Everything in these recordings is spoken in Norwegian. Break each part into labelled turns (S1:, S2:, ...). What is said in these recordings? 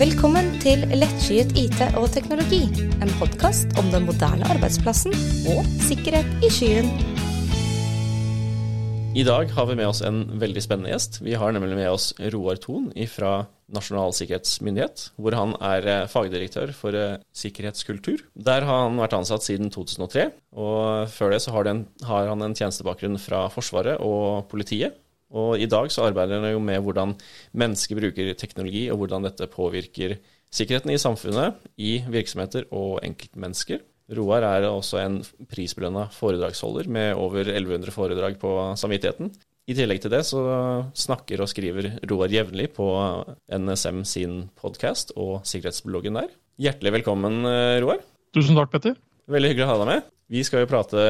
S1: Velkommen til Lettskyet IT og teknologi, en podkast om den moderne arbeidsplassen og sikkerhet i skyen.
S2: I dag har vi med oss en veldig spennende gjest. Vi har nemlig med oss Roar Thon fra Nasjonal sikkerhetsmyndighet, hvor han er eh, fagdirektør for eh, sikkerhetskultur. Der har han vært ansatt siden 2003, og før det så har, har han en tjenestebakgrunn fra Forsvaret og politiet. Og i dag så arbeider han jo med hvordan mennesker bruker teknologi, og hvordan dette påvirker sikkerheten i samfunnet, i virksomheter og enkeltmennesker. Roar er også en prisbelønna foredragsholder med over 1100 foredrag på samvittigheten. I tillegg til det så snakker og skriver Roar jevnlig på NSM sin podkast og sikkerhetsbloggen der. Hjertelig velkommen, Roar.
S3: Tusen takk, Petter.
S2: Veldig hyggelig å ha deg med. Vi skal jo prate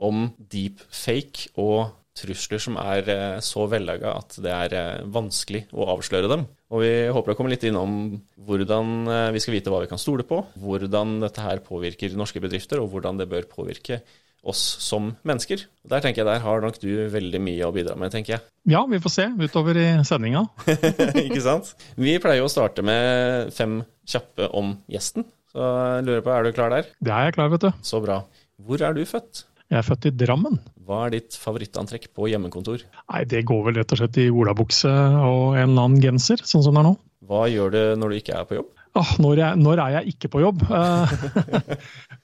S2: om deepfake og trusler som er eh, så vellaga at det er eh, vanskelig å avsløre dem. Og vi håper å komme litt innom hvordan eh, vi skal vite hva vi kan stole på, hvordan dette her påvirker norske bedrifter, og hvordan det bør påvirke oss som mennesker. Der tenker jeg der har nok du veldig mye å bidra med, tenker jeg.
S3: Ja, vi får se utover i sendinga.
S2: Ikke sant. Vi pleier å starte med fem kjappe om gjesten. Så jeg lurer på, er du klar der?
S3: Det er jeg klar, vet du.
S2: Så bra. Hvor er du født?
S3: Jeg er født i Drammen.
S2: Hva er ditt favorittantrekk på hjemmekontor?
S3: Nei, Det går vel rett og slett i olabukse og en eller annen genser, sånn som det er nå.
S2: Hva gjør du når du ikke er på jobb?
S3: Ah, når, jeg, når, er jeg ikke på jobb? Uh,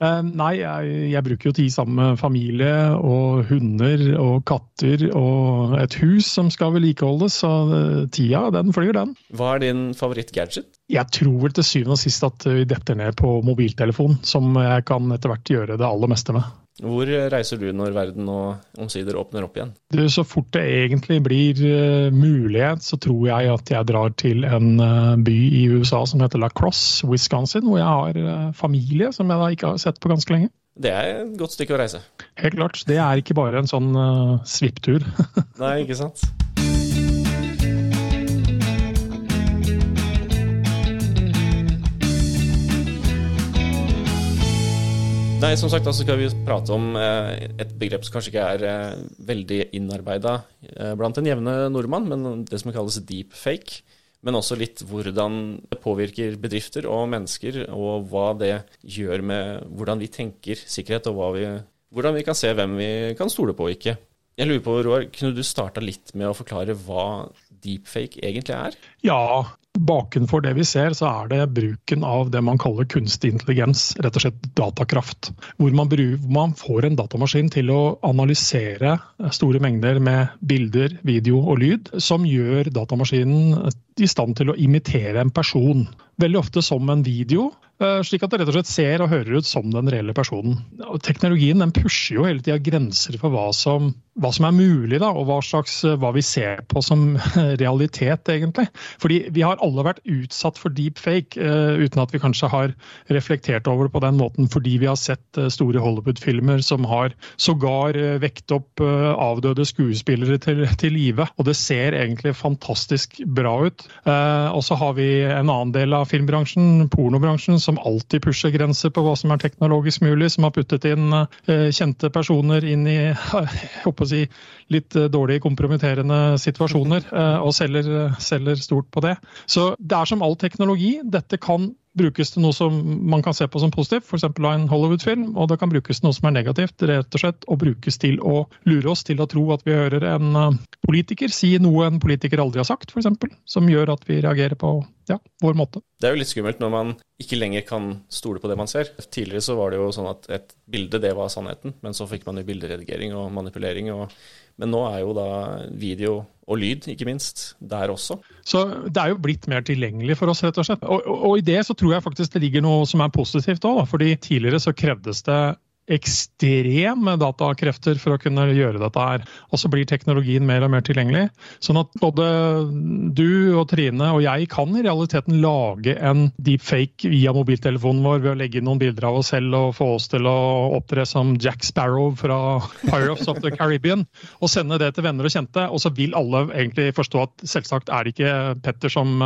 S3: nei, jeg, jeg, bruker jo tid sammen med familie og hunder og katter og et hus som skal vedlikeholdes, så uh, tida den flyr, den.
S2: Hva er din favorittgadget?
S3: Jeg tror vel til syvende og sist at vi detter ned på mobiltelefon, som jeg kan etter hvert gjøre det aller meste med.
S2: Hvor reiser du når verden og omsider åpner opp igjen?
S3: Du, så fort det egentlig blir uh, mulighet, så tror jeg at jeg drar til en uh, by i USA som heter La Crosse, Wisconsin, hvor jeg har uh, familie som jeg da ikke har sett på ganske lenge.
S2: Det er et godt stykke å reise.
S3: Helt klart. Det er ikke bare en sånn svipptur.
S2: Nei, ikke sant. Nei, som sagt, altså skal vi prate om eh, et begrep som kanskje ikke er eh, veldig innarbeida eh, blant den jevne nordmann, men det som kalles deepfake. Men også litt hvordan det påvirker bedrifter og mennesker, og hva det gjør med hvordan vi tenker sikkerhet, og vi, hvordan vi kan se hvem vi kan stole på og ikke. Jeg lurer på, Roar, Kunne du starta litt med å forklare hva deepfake egentlig er?
S3: Ja, Bakenfor det vi ser, så er det bruken av det man kaller kunstig intelligens, rett og slett datakraft. Hvor man, bruker, man, får en datamaskin til å analysere store mengder med bilder, video og lyd, som gjør datamaskinen i stand til å imitere en person. Veldig ofte som en video, Eh, slik at det rett og slett ser og hører ut som den reelle personen. Teknologien den pusher jo hele tida grenser for hva som, hva som, er mulig, da, og hva, slags, eh, hva vi ser på som realitet, egentlig. Fordi vi har alle vært utsatt for deepfake, uh, uten at vi kanskje har reflektert over det på den måten, fordi vi har sett store Hollywood-filmer som har sågar vekt opp avdøde skuespillere til, til live. Og det ser egentlig fantastisk bra ut. Og så har vi en annen del av filmbransjen, pornobransjen, som alltid pusher grenser på hva som er teknologisk mulig, som har puttet inn uh, kjente personer inn i si, litt dårlige, dårlig kompromitterende situasjoner, og selger, selger stort på det. Så det er som all teknologi. Dette kan brukes til noe som man kan se på som positivt, f.eks. av en Hollywood-film, og det kan brukes til noe som er negativt, rett og slett, og brukes til å lure oss til å tro at vi hører en eh, politiker si noe en politiker aldri har sagt, f.eks., som gjør at vi reagerer på ja, vår måte.
S2: Det er jo litt skummelt når man ikke lenger kan stole på det man ser. Tidligere så var det jo sånn at et bilde, det var sannheten, men så fikk man jo bilderedigering og manipulering. og men nå er jo da video og lyd, ikke minst, der også.
S3: Så det er jo blitt mer tilgjengelig for oss, rett og slett. Og, og, i det så tror jeg faktisk det ligger noe som er positivt òg, fordi tidligere så krevdes det ekstreme datakrefter for å kunne gjøre dette her. Og så blir teknologien mer og mer tilgjengelig. Sånn at både du og Trine og jeg kan i realiteten lage en deepfake via mobiltelefonen vår ved å legge inn noen bilder av oss selv og få oss til å opptre som Jack Sparrow fra Pirates of the Caribbean. Og sende det til venner og kjente. Og så vil alle egentlig forstå at selvsagt er det ikke Petter som,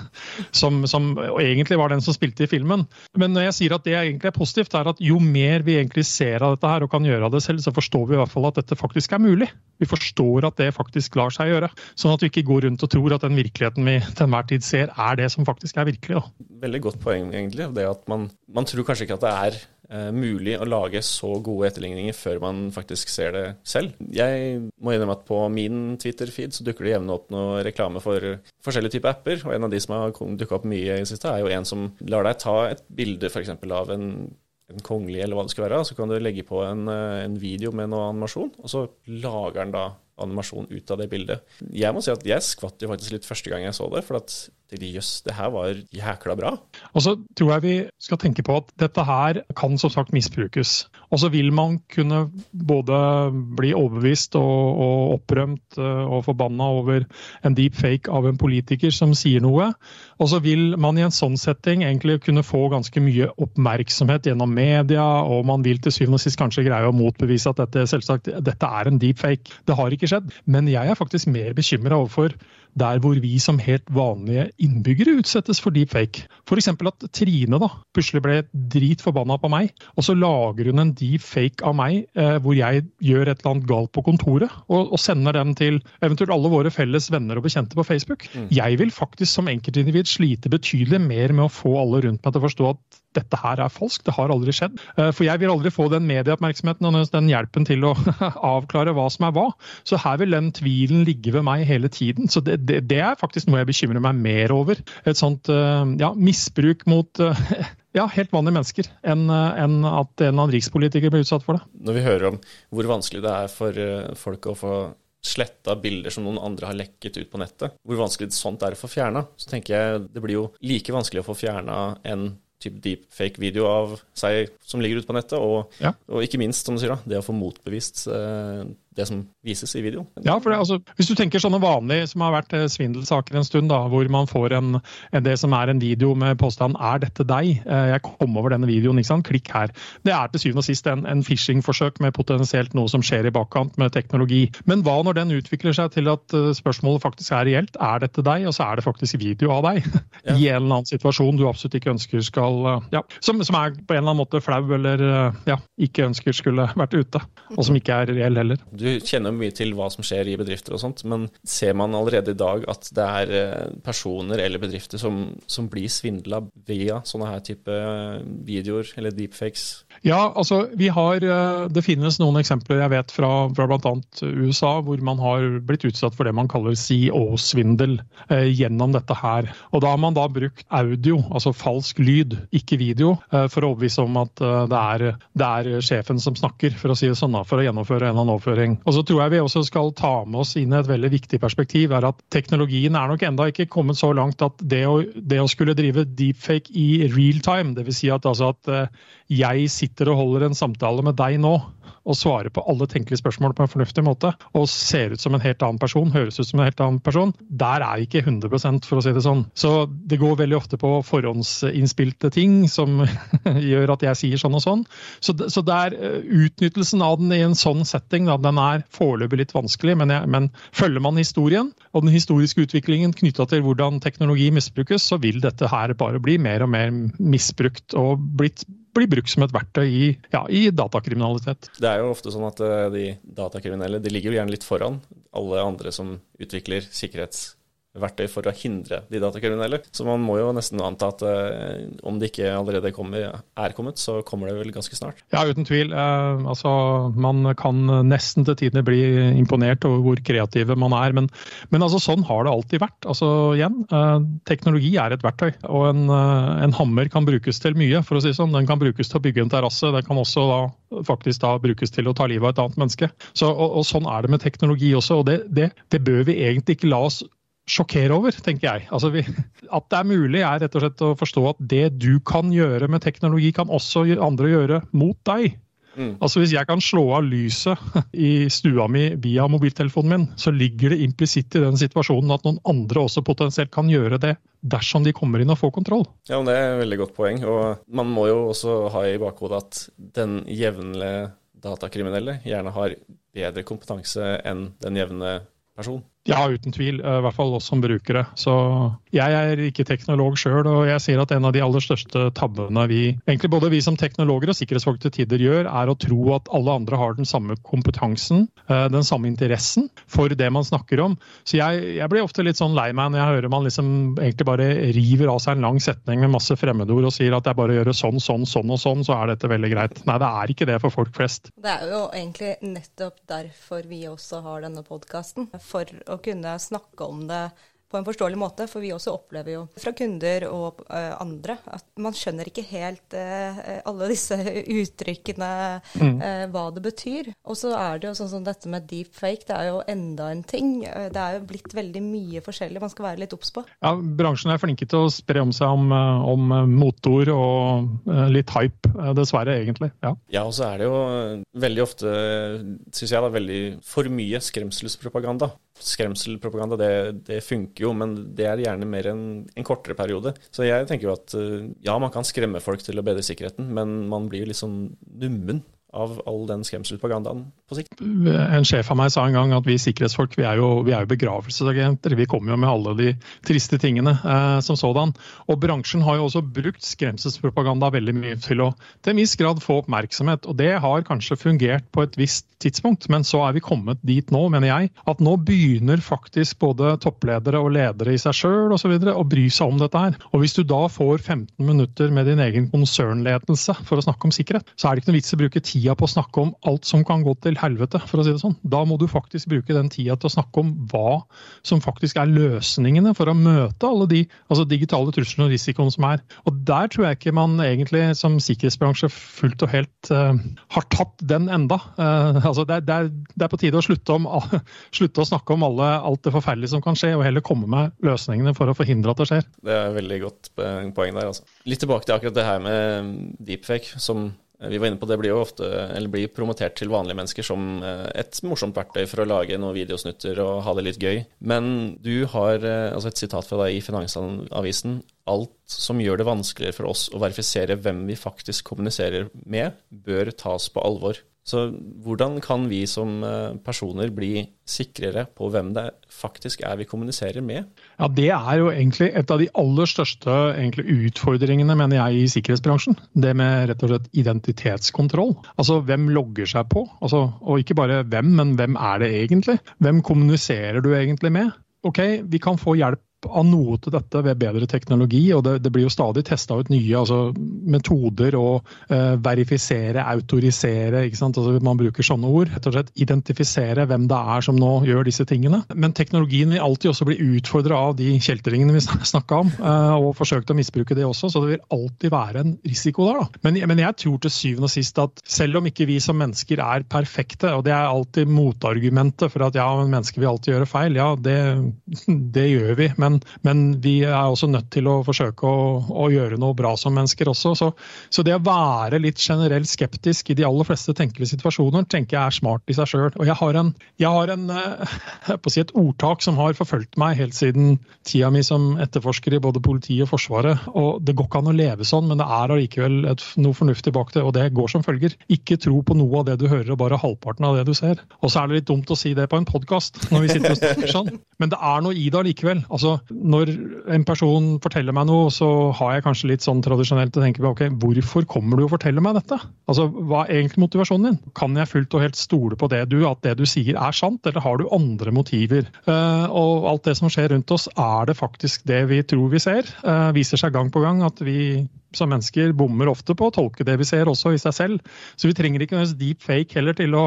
S3: som, som egentlig var den som spilte i filmen. Men når jeg sier at det egentlig er positivt, er at jo mer vi egentlig ser av dette her og kan gjøre av det selv, så forstår vi i hvert fall at dette faktisk er mulig. Vi forstår at det faktisk lar seg gjøre. Sånn at vi ikke går rundt og tror at den virkeligheten vi til enhver tid ser, er det som faktisk er virkelig. Da.
S2: Veldig godt poeng, egentlig. Det at man, man tror kanskje ikke at det er eh, mulig å lage så gode etterligninger før man faktisk ser det selv. Jeg må innrømme at på min Twitter-feed så dukker det jevnlig opp noe reklame for forskjellige typer apper. Og en av de som har dukka opp mye i det siste, er jo en som lar deg ta et bilde f.eks. av en en kongelig, eller hva det skal være, så kan du legge på en, eh, en video med noe animasjon, og så lager den da animasjon ut av det bildet. Jeg må si at jeg skvatt jo faktisk litt første gang jeg så det, for at jøss, det her var jækla bra.
S3: Og så tror jeg vi skal tenke på at dette her kan som sagt misbrukes. Og så vil man kunne både bli overbevist og, og opprømt eh, og forbanna over en deep fake av en politiker som sier noe. Og så vil man i en sånn setting egentlig kunne få ganske mye oppmerksomhet gjennom media, og man vil til syvende og sist kanskje greie å motbevise at dette selvsagt, dette er en deep fake. Det har ikke skjedd. Men jeg er faktisk mer bekymra overfor der hvor vi som helt vanlige innbyggere utsettes for deepfake. F.eks. at Trine da, plutselig ble dritforbanna på meg, og så lager hun en deepfake av meg eh, hvor jeg gjør et eller annet galt på kontoret, og, og, sender den til eventuelt alle våre felles venner og bekjente på Facebook. Mm. Jeg vil faktisk som enkeltindivid slite betydelig mer med å få alle rundt meg til å forstå at dette her er falskt, det har aldri skjedd. Eh, for jeg vil aldri få den medieoppmerksomheten og den hjelpen til å avklare hva som er hva. Så her vil den tvilen ligge ved meg hele tiden. Så det, det, det er faktisk noe jeg bekymrer meg mer over. Et sånt eh, ja, misbruk mot eh, ja, helt vanlige mennesker enn en at en eller annen rikspolitiker blir utsatt for det.
S2: Når vi hører om hvor vanskelig det er for folk å få sletta bilder som noen andre har lekket ut på nettet, hvor vanskelig sånt er å få fjerna, så tenker jeg det blir jo like vanskelig å få fjerna en type deepfake-video av seg som ligger ute på nettet, og, ja. og, ikke minst, som du sier, da, det å få motbevist eh, det som vises i videoen.
S3: Ja, for det, altså, Hvis du tenker sånne vanlige som har vært eh, svindelsaker en stund, da, hvor man får en, en, det som er en video med påstanden 'er dette deg', eh, jeg kom over denne videoen, ikke sant? klikk her. Det er til syvende og sist en, en phishing-forsøk med potensielt noe som skjer i bakkant med teknologi. Men hva når den utvikler seg til at uh, spørsmålet faktisk er reelt? Er dette deg? Og så er det faktisk video av deg. Ja. I en eller annen situasjon du absolutt ikke ønsker skal ja, som, som, er på en eller annen måte flau eller ja, ikke ønsker skulle vært ute. Og som ikke er reell heller.
S2: Du du kjenner mye til hva som skjer i bedrifter og sånt, men ser man allerede i dag at det er eh, personer eller bedrifter som, som blir svindla via sånne her type videoer eller deepfakes?
S3: Ja, altså vi har eh, Det finnes noen eksempler jeg vet fra, fra bl.a. USA, hvor man har blitt utsatt for det man kaller CO-svindel eh, gjennom dette her. Og da har man da brukt audio, altså falsk lyd, ikke video, eh, for å overbevise om at eh, det, er, det, er, sjefen som snakker, for å si det sånn, da, for å gjennomføre en eller annen overføring og så tror jeg vi også skal ta med oss inn et veldig viktig perspektiv, er at teknologien er nok enda ikke kommet så langt at det å, det å skulle drive deepfake i real time, dvs. Si at, altså at eh, jeg sitter og holder en samtale med deg nå, og svarer på alle tenkelige spørsmål på en fornuftig måte, og ser ut som en helt annen person, høres ut som en helt annen person, der er ikke 100% for å si det sånn. Så det går veldig ofte på forhåndsinnspilte ting som gjør at jeg sier sånn og sånn. Så, så der eh, utnyttelsen av den i en sånn setting, da, den er foreløpig litt vanskelig, men, jeg, men følger man historien og den historiske utviklingen knytta til hvordan teknologi misbrukes, så vil dette her bare bli mer og mer misbrukt og blitt blir brukt som et verktøy i, ja, i, datakriminalitet.
S2: Det er jo ofte sånn at eh, de datakriminelle de ligger jo gjerne litt foran alle andre som utvikler sikkerhets verktøy for å hindre de datakriminelle. Så man må jo nesten anta at eh, om det ikke allerede kommer, er kommet, så kommer det vel ganske snart.
S3: Ja, uten tvil. Eh, altså, man kan nesten til tider bli imponert over hvor kreative man er. Men, men altså, sånn har det alltid vært. Altså, igjen, eh, teknologi er et verktøy. Og en, eh, en, hammer kan brukes til mye, for å si sånn. Den kan brukes til å bygge en terrasse. Den kan også da, faktisk da brukes til å ta livet av et annet menneske. Så, og, og Sånn er det med teknologi også. og det, det, det bør vi egentlig ikke la oss sjokkere over, tenker jeg. Altså vi, at det er mulig, er rett og slett å forstå at det du kan gjøre med teknologi, kan også andre gjøre mot deg. Mm. Altså Hvis jeg kan slå av lyset i stua mi via mobiltelefonen min, så ligger det implisitt i den situasjonen at noen andre også potensielt kan gjøre det dersom de kommer inn og får kontroll.
S2: Ja, Det er et veldig godt poeng. og Man må jo også ha i bakhodet at den jevnlige datakriminelle gjerne har bedre kompetanse enn den jevne person.
S3: Ja, uten tvil. I hvert fall oss som brukere. Så jeg er ikke teknolog sjøl, og jeg sier at en av de aller største tabbene vi, egentlig både vi som teknologer og sikkerhetsfolk til tider gjør, er å tro at alle andre har den samme kompetansen, eh, den samme interessen for det man snakker om. Så jeg, jeg blir ofte litt sånn lei meg når jeg hører man liksom egentlig bare river av seg en lang setning med masse fremmedord og sier at er bare å gjøre sånn, sånn, sånn og sånn, så er dette veldig greit. Nei, det er ikke det for folk flest.
S1: Det er jo egentlig nettopp derfor vi også har denne podkasten. For å kunne snakke om det på en forståelig måte. For vi også opplever jo fra kunder og uh, andre at man skjønner ikke helt uh, alle disse uttrykkene, mm. uh, hva det betyr. Og så er det jo sånn som dette med deepfake, det er jo enda en ting. det er jo blitt veldig mye forskjellig man skal være litt obs på.
S3: Ja, bransjen er flinke til å spre om seg om, om motor og litt hype, dessverre, egentlig. Ja,
S2: ja og så er det jo veldig ofte, syns jeg, da, veldig for mye skremselspropaganda skremselpropaganda, det, det, funker jo, men det er gjerne mer en, en, kortere periode. Så jeg tenker jo at eh, ja, man kan skremme folk til å bedre sikkerheten, men man blir jo litt sånn nummen av all den skremselpropagandaen på sikt.
S3: En sjef av meg sa en gang at vi sikkerhetsfolk vi er jo, vi er jo begravelsesagenter. Vi kommer jo med alle de triste tingene eh, som sådan. Og bransjen har jo også brukt skremselspropaganda veldig mye til å til en viss grad få oppmerksomhet. Og det har kanskje fungert på et visst tidspunkt, men så er vi kommet dit nå, mener jeg, at nå begynner faktisk både toppledere og ledere i seg sjøl osv. å bry seg om dette her. Og hvis du da får 15 minutter med din egen konsernledelse for å snakke om sikkerhet, så er det ikke noe vits i å bruke tid tida på å snakke om alt som kan gå til helvete, for å si det sånn. Da må du faktisk bruke den tida til å snakke om hva som faktisk er løsningene for å møte alle de altså digitale truslene og risikoene som er. Og der tror jeg ikke man egentlig som sikkerhetsbransje fullt og helt uh, har tatt den enda. Uh, altså det, er, det, er, på tide å slutte, om, uh, slutte å snakke om alle, alt det forferdelige som kan skje, og heller komme med løsningene for å forhindre at det skjer.
S2: Det er et veldig godt poeng der. Altså. Litt tilbake til akkurat det her med deepfake, som Eh, vi var inne på Det blir jo ofte, eller blir promotert til vanlige mennesker som eh, et morsomt verktøy for å lage noen videosnutter og ha det litt gøy. Men du har eh, altså et sitat fra deg i Finansavisen. Alt som gjør det vanskeligere for oss å verifisere hvem vi faktisk kommuniserer med, bør tas på alvor. Så hvordan kan vi som eh, personer bli sikrere på hvem det faktisk er vi kommuniserer med?
S3: Ja, Det er jo egentlig et av de aller største utfordringene mener jeg, i sikkerhetsbransjen. Det med rett og slett identitetskontroll. Altså hvem logger seg på? Altså, og ikke bare hvem, men hvem er det egentlig? Hvem kommuniserer du egentlig med? Ok, vi kan få hjelp av noe til dette ved bedre teknologi. og Det, det blir jo stadig testa ut nye altså, metoder å uh, verifisere, autorisere. Altså, man bruker sånne ord. Rett og slett identifisere hvem det er som nå gjør disse tingene. Men teknologien vil alltid også bli utfordra av de kjeltringene vi snakka om, uh, og forsøkt å misbruke det også. Så det vil alltid være en risiko der. da. Men, men jeg tror til syvende og sist at selv om ikke vi som mennesker er perfekte, og det er alltid motargumentet for at ja, men mennesker vil alltid gjøre feil, ja, det, det gjør vi. men men, men, vi er også nødt til å forsøke å, å gjøre noe bra som mennesker også. Så, så, det å være litt generelt skeptisk i de aller fleste tenkelige situasjoner, tenker jeg er smart i seg sjøl. Og jeg har, en, jeg har en, eh, jeg si et ordtak som har forfulgt meg helt siden tida mi som etterforsker i både politiet og Forsvaret. Og det går ikke an å leve sånn, men det er allikevel noe fornuftig bak det, og det går som følger. Ikke tro på noe av det du hører, og bare halvparten av det du ser. Og så er det litt dumt å si det på en podkast, når vi sitter og snakker sånn. Men det er noe i det allikevel. Altså, når en person forteller meg noe, så har jeg kanskje litt sånn tradisjonelt å tenke på ok, hvorfor kommer du og forteller meg dette? Altså, Hva er egentlig motivasjonen din? Kan jeg fullt og helt stole på det du, at det du sier er sant, eller har du andre motiver? Uh, og alt det som skjer rundt oss, er det faktisk det vi tror vi ser? Uh, viser seg gang på gang at vi som mennesker bommer ofte på å tolke det vi ser, også i seg selv. Så vi trenger ikke noe deep fake heller til å,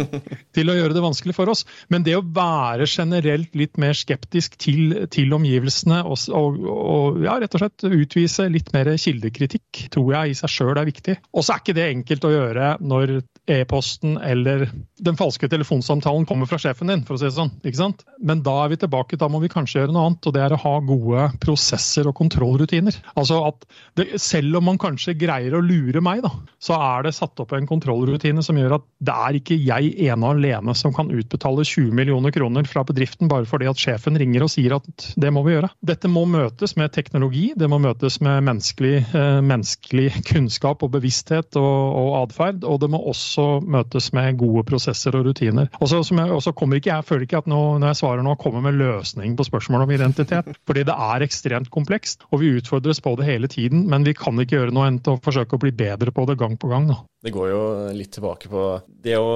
S3: til å, gjøre det vanskelig for oss. Men det å være generelt litt mer skeptisk til, til omgivelsene og, og, og, ja, rett og slett utvise litt mer kildekritikk, tror jeg i seg sjøl er viktig. Og så er ikke det enkelt å gjøre når e-posten eller den falske telefonsamtalen kommer fra sjefen din, for å si det sånn. ikke sant? Men da er vi tilbake, da må vi kanskje gjøre noe annet, og det er å ha gode prosesser og kontrollrutiner. Altså at det, selv om man kanskje greier å lure meg, da, så er det satt opp en kontrollrutine som gjør at det er ikke jeg ene alene som kan utbetale 20 millioner kroner fra bedriften bare fordi at sjefen ringer og sier at det må vi gjøre. Dette må møtes med teknologi, det må møtes med menneskelig, eh, menneskelig kunnskap og bevissthet og, og atferd. Og det må også også møtes med gode prosesser og rutiner. Og så kommer ikke jeg, føler ikke at nå, når jeg svarer nå, kommer med løsning på spørsmål om identitet. Fordi det er ekstremt komplekst, og vi utfordres på det hele tiden. Men vi kan ikke gjøre noe enn til å forsøke å bli bedre på det gang på gang. Da.
S2: Det går jo litt tilbake på det å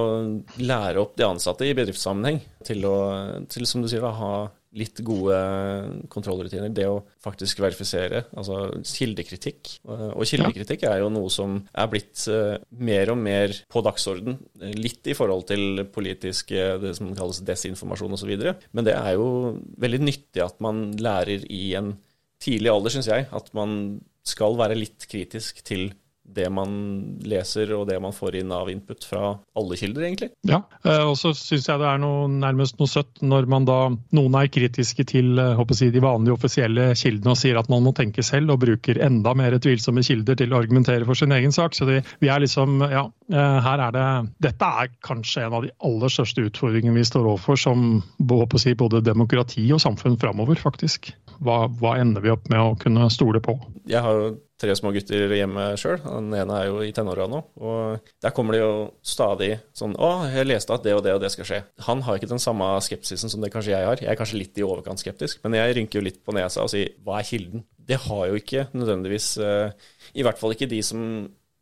S2: lære opp de ansatte i bedriftssammenheng til å, til, som du sier, da, ha litt gode kontrollrutiner. Det å faktisk verifisere, altså kildekritikk. Og kildekritikk er jo noe som er blitt eh, mer og mer på dagsorden. Litt i forhold til politisk, det som kalles desinformasjon osv. Men det er jo veldig nyttig at man lærer i en tidlig alder, syns jeg, at man skal være litt kritisk til det man leser og det man får inn av input fra alle kilder, egentlig.
S3: Ja, eh, og så syns jeg det er noe, nærmest noe søtt når man da noen er kritiske til eh, jeg, de vanlige offisielle kildene og sier at man må tenke selv og bruker enda mer tvilsomme kilder til å argumentere for sin egen sak. Så det, vi er liksom, ja, eh, her er det Dette er kanskje en av de aller største utfordringene vi står overfor som håper jeg, både demokrati og samfunn framover, faktisk. Hva, hva ender vi opp med å kunne stole på?
S2: Jeg har jo tre små gutter hjemme sjøl. Den ene er jo i tenåra nå. Og der kommer det jo stadig sånn Å, jeg leste at det og det og det skal skje. Han har ikke den samme skepsisen som det kanskje jeg har. Jeg er kanskje litt i overkant skeptisk, men jeg rynker jo litt på nesa og sier hva er kilden? Det har jo ikke nødvendigvis eh, I hvert fall ikke de som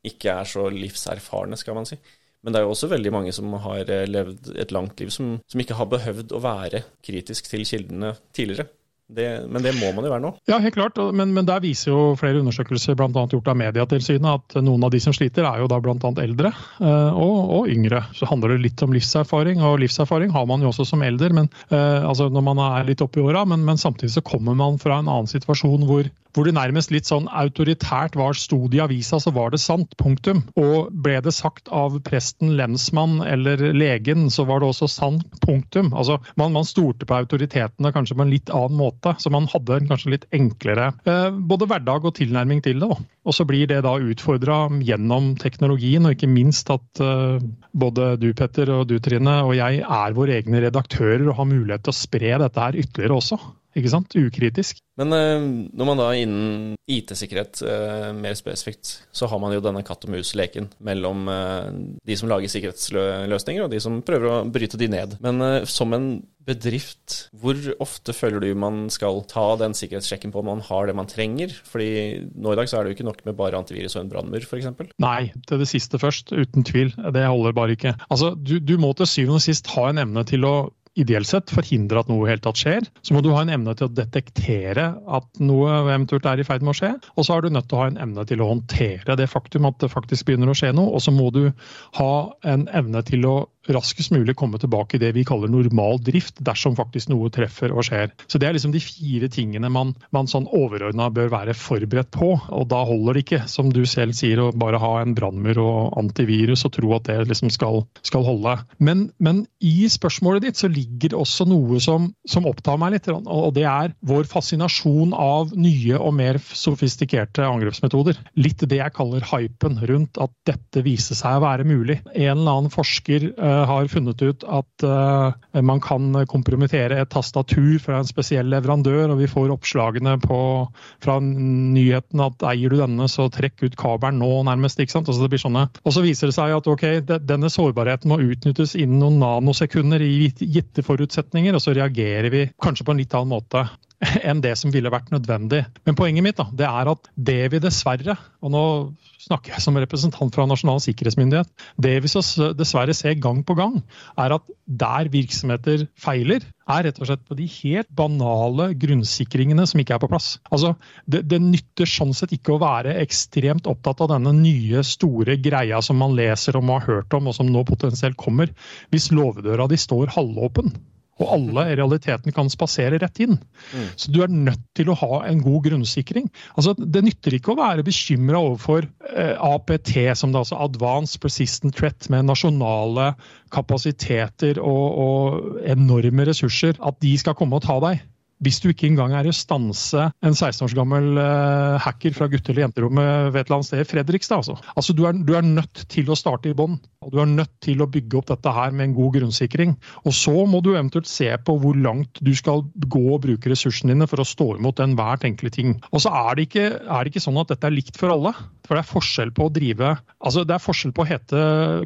S2: ikke er så livserfarne, skal man si. Men det er jo også veldig mange som har eh, levd et langt liv, som, som ikke har behøvd å være kritisk til kildene tidligere. Det, men det må man jo være nå?
S3: Ja, helt klart. Men, men der viser jo flere undersøkelser bl.a. gjort av Medietilsynet at noen av de som sliter, er jo da bl.a. eldre eh, og, og, yngre. Så handler det litt om livserfaring, og livserfaring har man jo også som eldre men, eh, altså når man er litt oppi åra. Men, men samtidig så kommer man fra en annen situasjon hvor hvor det nærmest litt sånn autoritært var sto det i avisa, så var det sant. Punktum. Og ble det sagt av presten, lensmann eller legen, så var det også sant. Punktum. Altså, man, man stolte på autoritetene kanskje på en litt annen måte, så man hadde kanskje litt enklere eh, både hverdag og tilnærming til det. Og så blir det da utfordra gjennom teknologien, og ikke minst at eh, både du Petter og du Trine og jeg er våre egne redaktører og har mulighet til å spre dette her ytterligere også ikke sant? Ukritisk.
S2: Men eh, når man da innen IT-sikkerhet eh, mer spesifikt, så har man jo denne katt og mus-leken mellom eh, de som lager sikkerhetsløsninger og de som prøver å bryte de ned. Men som en bedrift, hvor ofte føler du man skal ta den sikkerhetssjekken på om man har det man trenger? Fordi nå i dag så er det jo ikke nok med bare antivirus og en brannmur, f.eks.
S3: Nei, til det siste først, uten tvil. Det holder bare ikke. Altså, du, du må til syvende og sist ha en evne til å ideelt sett forhindre at noe helt tatt skjer. Så må du ha en evne til å detektere at noe eventuelt er i ferd med å skje. Og så er du nødt til å ha en evne til å håndtere det faktum at det faktisk begynner å skje noe. Og så må du ha en evne til å raskest mulig komme tilbake i det vi kaller normal drift, dersom faktisk noe treffer og skjer. Så Det er liksom de fire tingene man, man sånn overordna bør være forberedt på. og Da holder det ikke, som du selv sier, å bare ha en brannmur og antivirus og tro at det liksom skal, skal holde. Men, men, i spørsmålet ditt så ligger det også noe som, som opptar meg litt, og det er vår fascinasjon av nye og mer sofistikerte angrepsmetoder. Litt det jeg kaller hypen rundt at dette viser seg å være mulig. En eller annen forsker uh, har funnet ut at uh, man kan kompromittere et tastatur fra en spesiell leverandør, og vi får oppslagene på, fra nyheten at eier du denne, så trekk ut kabelen nå, nærmest. ikke sant? Altså det blir sånne. Og så viser det seg at ok, denne sårbarheten må utnyttes innen noen nanosekunder i gitte forutsetninger, og så reagerer vi kanskje på en litt annen måte enn det som ville vært nødvendig. Men poenget mitt da, det er at det vi dessverre, og nå snakker jeg som representant fra Nasjonal sikkerhetsmyndighet, det vi dessverre ser gang på gang, er at der virksomheter feiler, er rett og slett på de helt banale grunnsikringene som ikke er på plass. Altså, det, det nytter sånn sett ikke å være ekstremt opptatt av denne nye, store greia som man leser om og har hørt om, og som nå potensielt kommer, hvis låvedøra di står halvåpen og alle i realiteten kan spasere rett inn. Mm. Så du er nødt til å ha en god grunnsikring. Altså, det nytter ikke å være bekymra overfor eh, APT, som det er altså Advanced Persistent Threat, med nasjonale kapasiteter og, og, enorme ressurser, at de skal komme og ta deg. Hvis du ikke engang er i stanse en 16 års gammel uh, hacker fra gutte- eller jenterommet ved et eller annet sted i Fredrikstad. Altså, altså du, er, du, er, nødt til å starte i bånn. Og du er nødt til å bygge opp dette her med en god grunnsikring. Og så må du eventuelt se på hvor langt du skal gå og bruke ressursene dine for å stå imot enhver tenkelig ting. Og så er det, ikke, er det ikke sånn at dette er likt for alle. For det er forskjell på å drive altså det er forskjell på å hete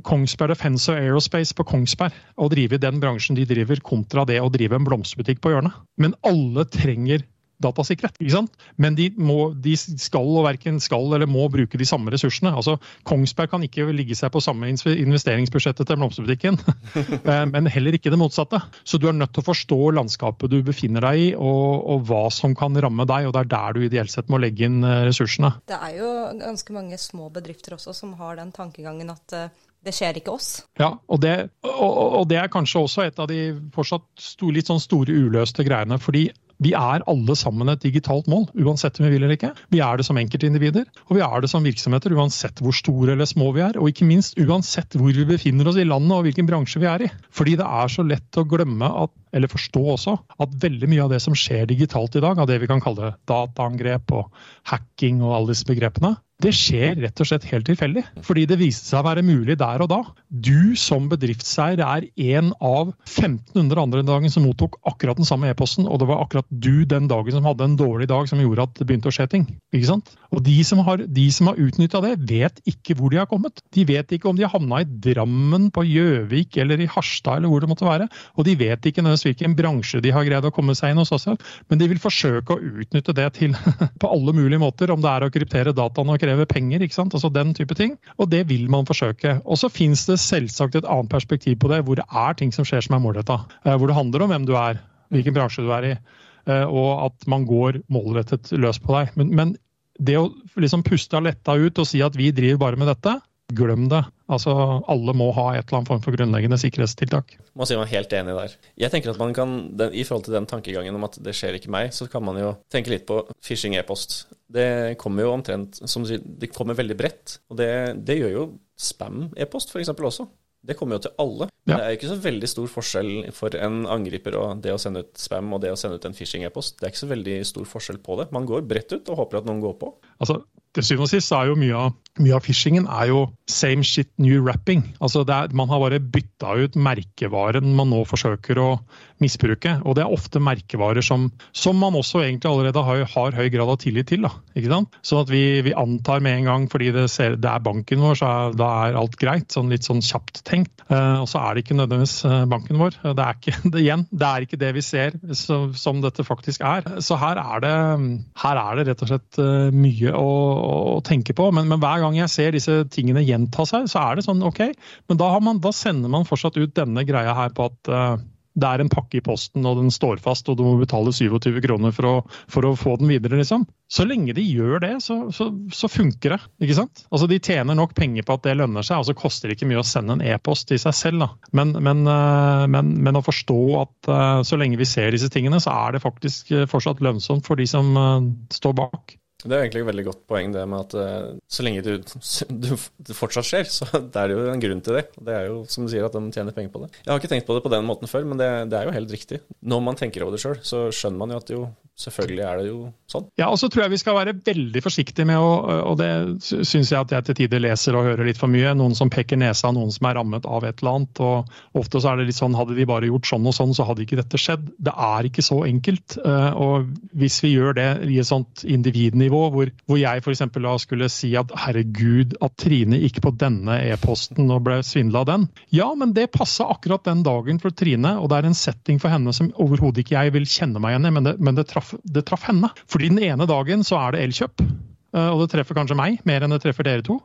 S3: Kongsberg Defense og Aerospace på Kongsberg og drive i den bransjen de driver, kontra det å drive en blomsterbutikk på hjørnet. Men alle trenger datasikkerhet. ikke sant? Men de, må, de skal og verken skal eller må bruke de samme ressursene. Altså, Kongsberg kan ikke ligge seg på samme investeringsbudsjettet til blomsterbutikken, eh, men heller ikke det motsatte. Så du er nødt til å forstå landskapet du befinner deg i, og, og, hva som kan ramme deg. og Det er der du ideelt sett må legge inn eh, ressursene.
S1: Det er jo ganske mange små bedrifter også som har den tankegangen at eh, det skjer ikke oss.
S3: Ja, og det, og, og det, er kanskje også et av de fortsatt store, litt sånn store uløste greiene. fordi vi er alle sammen et digitalt mål, uansett om vi vil eller ikke. Vi er det som enkeltindivider, og vi er det som virksomheter, uansett hvor store eller små vi er. Og ikke minst uansett hvor vi befinner oss i landet og hvilken bransje vi er i. Fordi det er så lett å glemme at, eller forstå også, at veldig mye av det som skjer digitalt i dag, av det vi kan kalle dataangrep og hacking og alle disse begrepene, det skjer rett og slett helt tilfeldig, fordi det viste seg å være mulig der og da. Du som bedriftseier er en av 1500 andre dagen som mottok akkurat den samme e-posten, og det var akkurat du den dagen som hadde en dårlig dag som gjorde at det begynte å skje ting. Ikke sant? Og de som har, de har utnytta det, vet ikke hvor de har kommet. De vet ikke om de har havna i Drammen, på Gjøvik eller i Harstad eller hvor det måtte være. Og de vet ikke nødvendigvis hvilken bransje de har greid å komme seg inn hos oss, men de vil forsøke å utnytte det til på alle mulige måter, om det er å kryptere dataene og kreve penger. ikke sant? Altså den type ting. Og det vil man forsøke. Og så finnes det selvsagt et annet perspektiv på det, hvor det er ting som skjer som er målretta. Eh, hvor det handler om hvem du er, hvilken bransje du er i, eh, og at man går målrettet løs på deg. Men, men det å liksom puste letta ut og si at vi driver bare med dette, glem det. Altså, Alle må ha et eller annet form for grunnleggende sikkerhetstiltak.
S2: Man sier man er helt enig der. Jeg tenker at man kan, I forhold til den tankegangen om at det skjer ikke meg, så kan man jo tenke litt på phishing e-post. Det kommer jo omtrent som du sier, det kommer veldig bredt. Og det, det gjør jo spam-e-post f.eks. også. Det kommer jo til alle. Ja. Det er ikke så veldig stor forskjell for en angriper og det å sende ut spam og det å sende ut en phishing-e-post. Det er ikke så veldig stor forskjell på det. Man går bredt ut og håper at noen går på.
S3: Altså, til syvende og sist er jo mye av, mye av phishingen er jo same shit new wrapping. Altså er, man har bare bytta ut merkevaren man nå forsøker å misbruke. Og det er ofte merkevarer som, som man også egentlig allerede har, har, høy grad av tillit til. Da, ikke sant? Sånn at vi, vi antar med en gang, fordi det, ser, det er banken vår, så er, da er alt greit. Sånn litt sånn kjapt tenkt. Eh, og så er det ikke nødvendigvis eh, banken vår. Det er ikke det, igjen, det er ikke det vi ser så, som dette faktisk er. Så her er det, her er det rett og slett uh, mye å å, tenke på. Men, men, hver gang jeg ser disse tingene gjenta seg, så er det sånn OK. Men da, man, da sender man fortsatt ut denne greia her på at det er en pakke i posten og den står fast og du må betale 27 kroner for å, for å få den videre, liksom. Så lenge de gjør det, så, så, så, funker det. ikke sant? Altså De tjener nok penger på at det lønner seg, og så koster det ikke mye å sende en e-post i seg selv. da. Men, men, eh, men, men, å forstå at uh, så lenge vi ser disse tingene, så er det faktisk fortsatt lønnsomt for de som står bak.
S2: Det er egentlig et veldig godt poeng, det med at uh, så lenge du, du, det fortsatt skjer, så det er jo en grunn til det. Det er jo som du sier, at de tjener penger på det. Jeg har ikke tenkt på det på den måten før, men det, det er jo helt riktig. Når man tenker over det sjøl, så skjønner man jo at jo, selvfølgelig er det jo sånn.
S3: Ja, og så tror jeg vi skal være veldig forsiktige med å Og det syns jeg at jeg til tider leser og hører litt for mye. Noen som peker nesa, noen som er rammet av et eller annet. og Ofte så er det litt sånn hadde vi bare gjort sånn og sånn, så hadde ikke dette skjedd. Det er ikke så enkelt. Eh, og hvis vi gjør det i et sånt individnivå, hvor, hvor jeg f.eks. da skulle si at herregud, at Trine gikk på denne e-posten og ble svindla av den. Ja, men det passa akkurat den dagen for Trine, og det er en setting for henne som overhodet ikke jeg vil kjenne meg igjen i, men det, men det traff det traff henne. Fordi den ene dagen så er det Elkjøp. Eh, og det treffer kanskje meg mer enn det treffer dere to.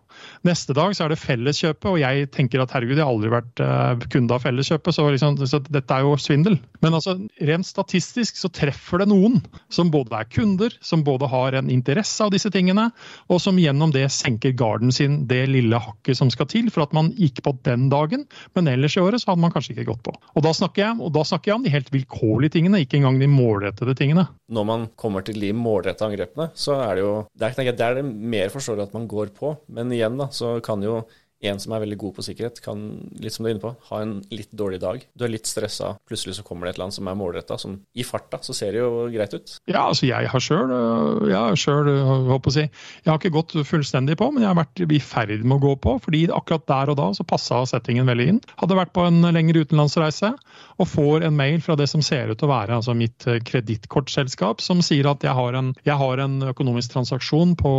S3: Neste dag så er det Felleskjøpet, og jeg tenker at herregud, jeg har aldri vært uh, kunde av Felleskjøpet, så, liksom, så, dette er jo svindel. Men altså, rent statistisk så treffer det noen som både er kunder, som både har en interesse av disse tingene, og som gjennom det senker garden sin det lille hakket som skal til for at man gikk på den dagen, men ellers i året så hadde man kanskje ikke gått på. Og da snakker jeg, og da snakker jeg om de helt vilkårlige tingene, ikke engang de målrettede tingene.
S2: Når man kommer til de målrettede angrepene, så er det jo det er, det er det mer forståelig at man går på. Men igjen da, så kan jo en som er veldig god på sikkerhet, kan litt som du er inne på, ha en litt dårlig dag. Du er litt stressa, plutselig så kommer det et eller annet som er målretta. Som i farta så ser det jo greit ut.
S3: Ja, altså jeg har sjøl Jeg har selv, håper å si, jeg har ikke gått fullstendig på, men jeg har vært i ferd med å gå på. fordi akkurat der og da så passa settingen veldig inn. Hadde vært på en lengre utenlandsreise og får en mail fra det som ser ut til å være altså mitt kredittkortselskap, som sier at jeg har en, jeg har en økonomisk transaksjon på,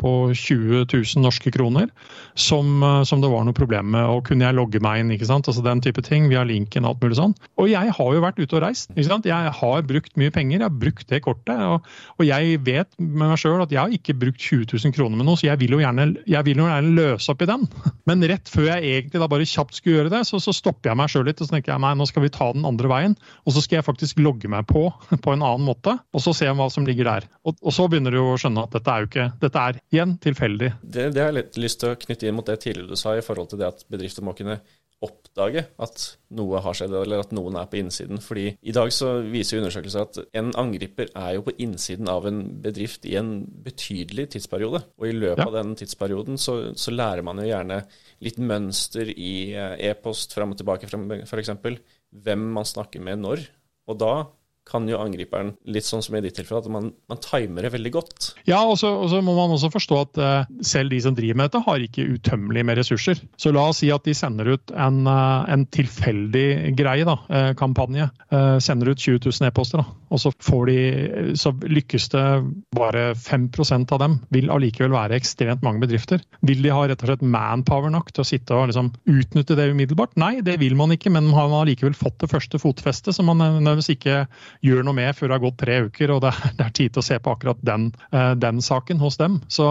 S3: på 20 000 norske kroner som, som, det var noe problem med. og Kunne jeg logge meg inn? ikke sant? Altså Den type ting via linken og alt mulig sånn. Og jeg har jo vært ute og reist. ikke sant? Jeg har brukt mye penger, jeg har brukt det kortet. Og, og jeg vet med meg sjøl at jeg har ikke brukt 20 000 kroner med noe, så jeg vil jo gjerne, vil jo gjerne løse opp i den. Men rett før jeg egentlig da bare kjapt skulle gjøre det, så, så stopper jeg meg sjøl litt og så tenker jeg nei, nå skal vi ta den andre veien. Og så skal jeg faktisk logge meg på på en annen måte, og så se hva som ligger der. Og, og så begynner du å skjønne at dette er jo ikke Dette er igjen tilfeldig.
S2: Det, det har jeg litt lyst til å knytte inn mot det tidligere du sa, i forhold til det at bedrifter må kunne oppdage at noe har skjedd, eller at noen er på innsiden. Fordi i dag så viser undersøkelser at en angriper er jo på innsiden av en bedrift i en betydelig tidsperiode. Og i løpet ja. av den tidsperioden så, så, lærer man jo gjerne litt mønster i eh, e-post fram og tilbake, f.eks. Hvem man snakker med når. Og da kan jo angriperen, litt sånn som i ditt tilfelle, at man, man timer det veldig godt.
S3: Ja, og så, må man også forstå at uh, selv de som driver med dette, har ikke utømmelig med ressurser. Så la oss si at de sender ut en, uh, en tilfeldig greie, da, uh, kampanje. sender ut 20 000 e-poster, og så, får de, så lykkes det bare 5% av dem. Vil allikevel være ekstremt mange bedrifter. Vil de ha rett og slett manpower nok til å sitte og liksom utnytte det umiddelbart? Nei, det vil man ikke, men man har allikevel fått det første fotfestet, som man nødvendigvis ikke gjør noe med før det har gått tre uker, og det er, det er tid til å se på akkurat den, uh, den saken hos dem. Så